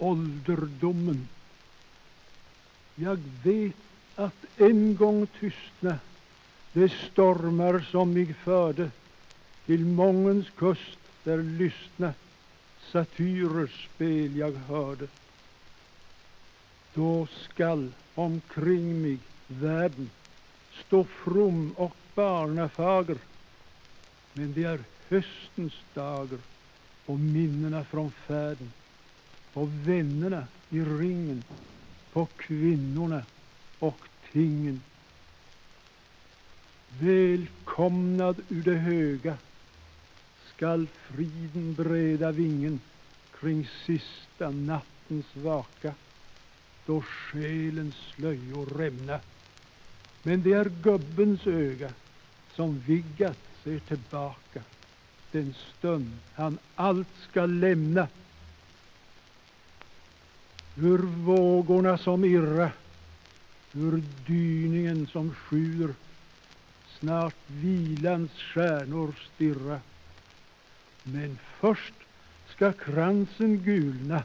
ålderdomen. Jag vet att en gång tystna de stormar som mig förde till mångens kust där lystna satyrers spel jag hörde. Då skall omkring mig världen stå from och barnafager men det är höstens dagar och minnena från färden på vännerna i ringen på kvinnorna och tingen Välkomnad ur det höga skall friden breda vingen kring sista nattens vaka då själens slöjor rämna. Men det är gubbens öga som viggat ser tillbaka den stund han allt skall lämna. Ur vågorna som irra, ur dyningen som sjuder snart vilans stjärnor stirra. Men först ska kransen gulna.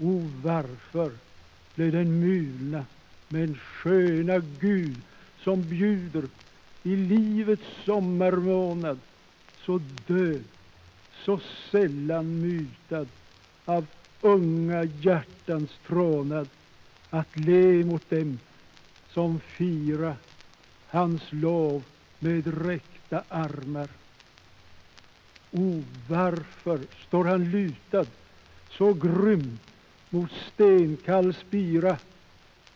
O, varför blev den mulna? Men sköna Gud som bjuder i livets sommarmånad så död, så sällan mutad av unga hjärtans trånad att le mot dem som fira hans lov med räckta armar. O, varför står han lutad så grym mot stenkall spira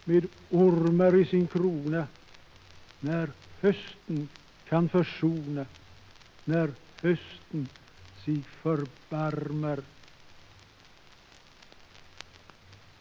med ormar i sin krona när hösten kan försona, när hösten sig förbarmar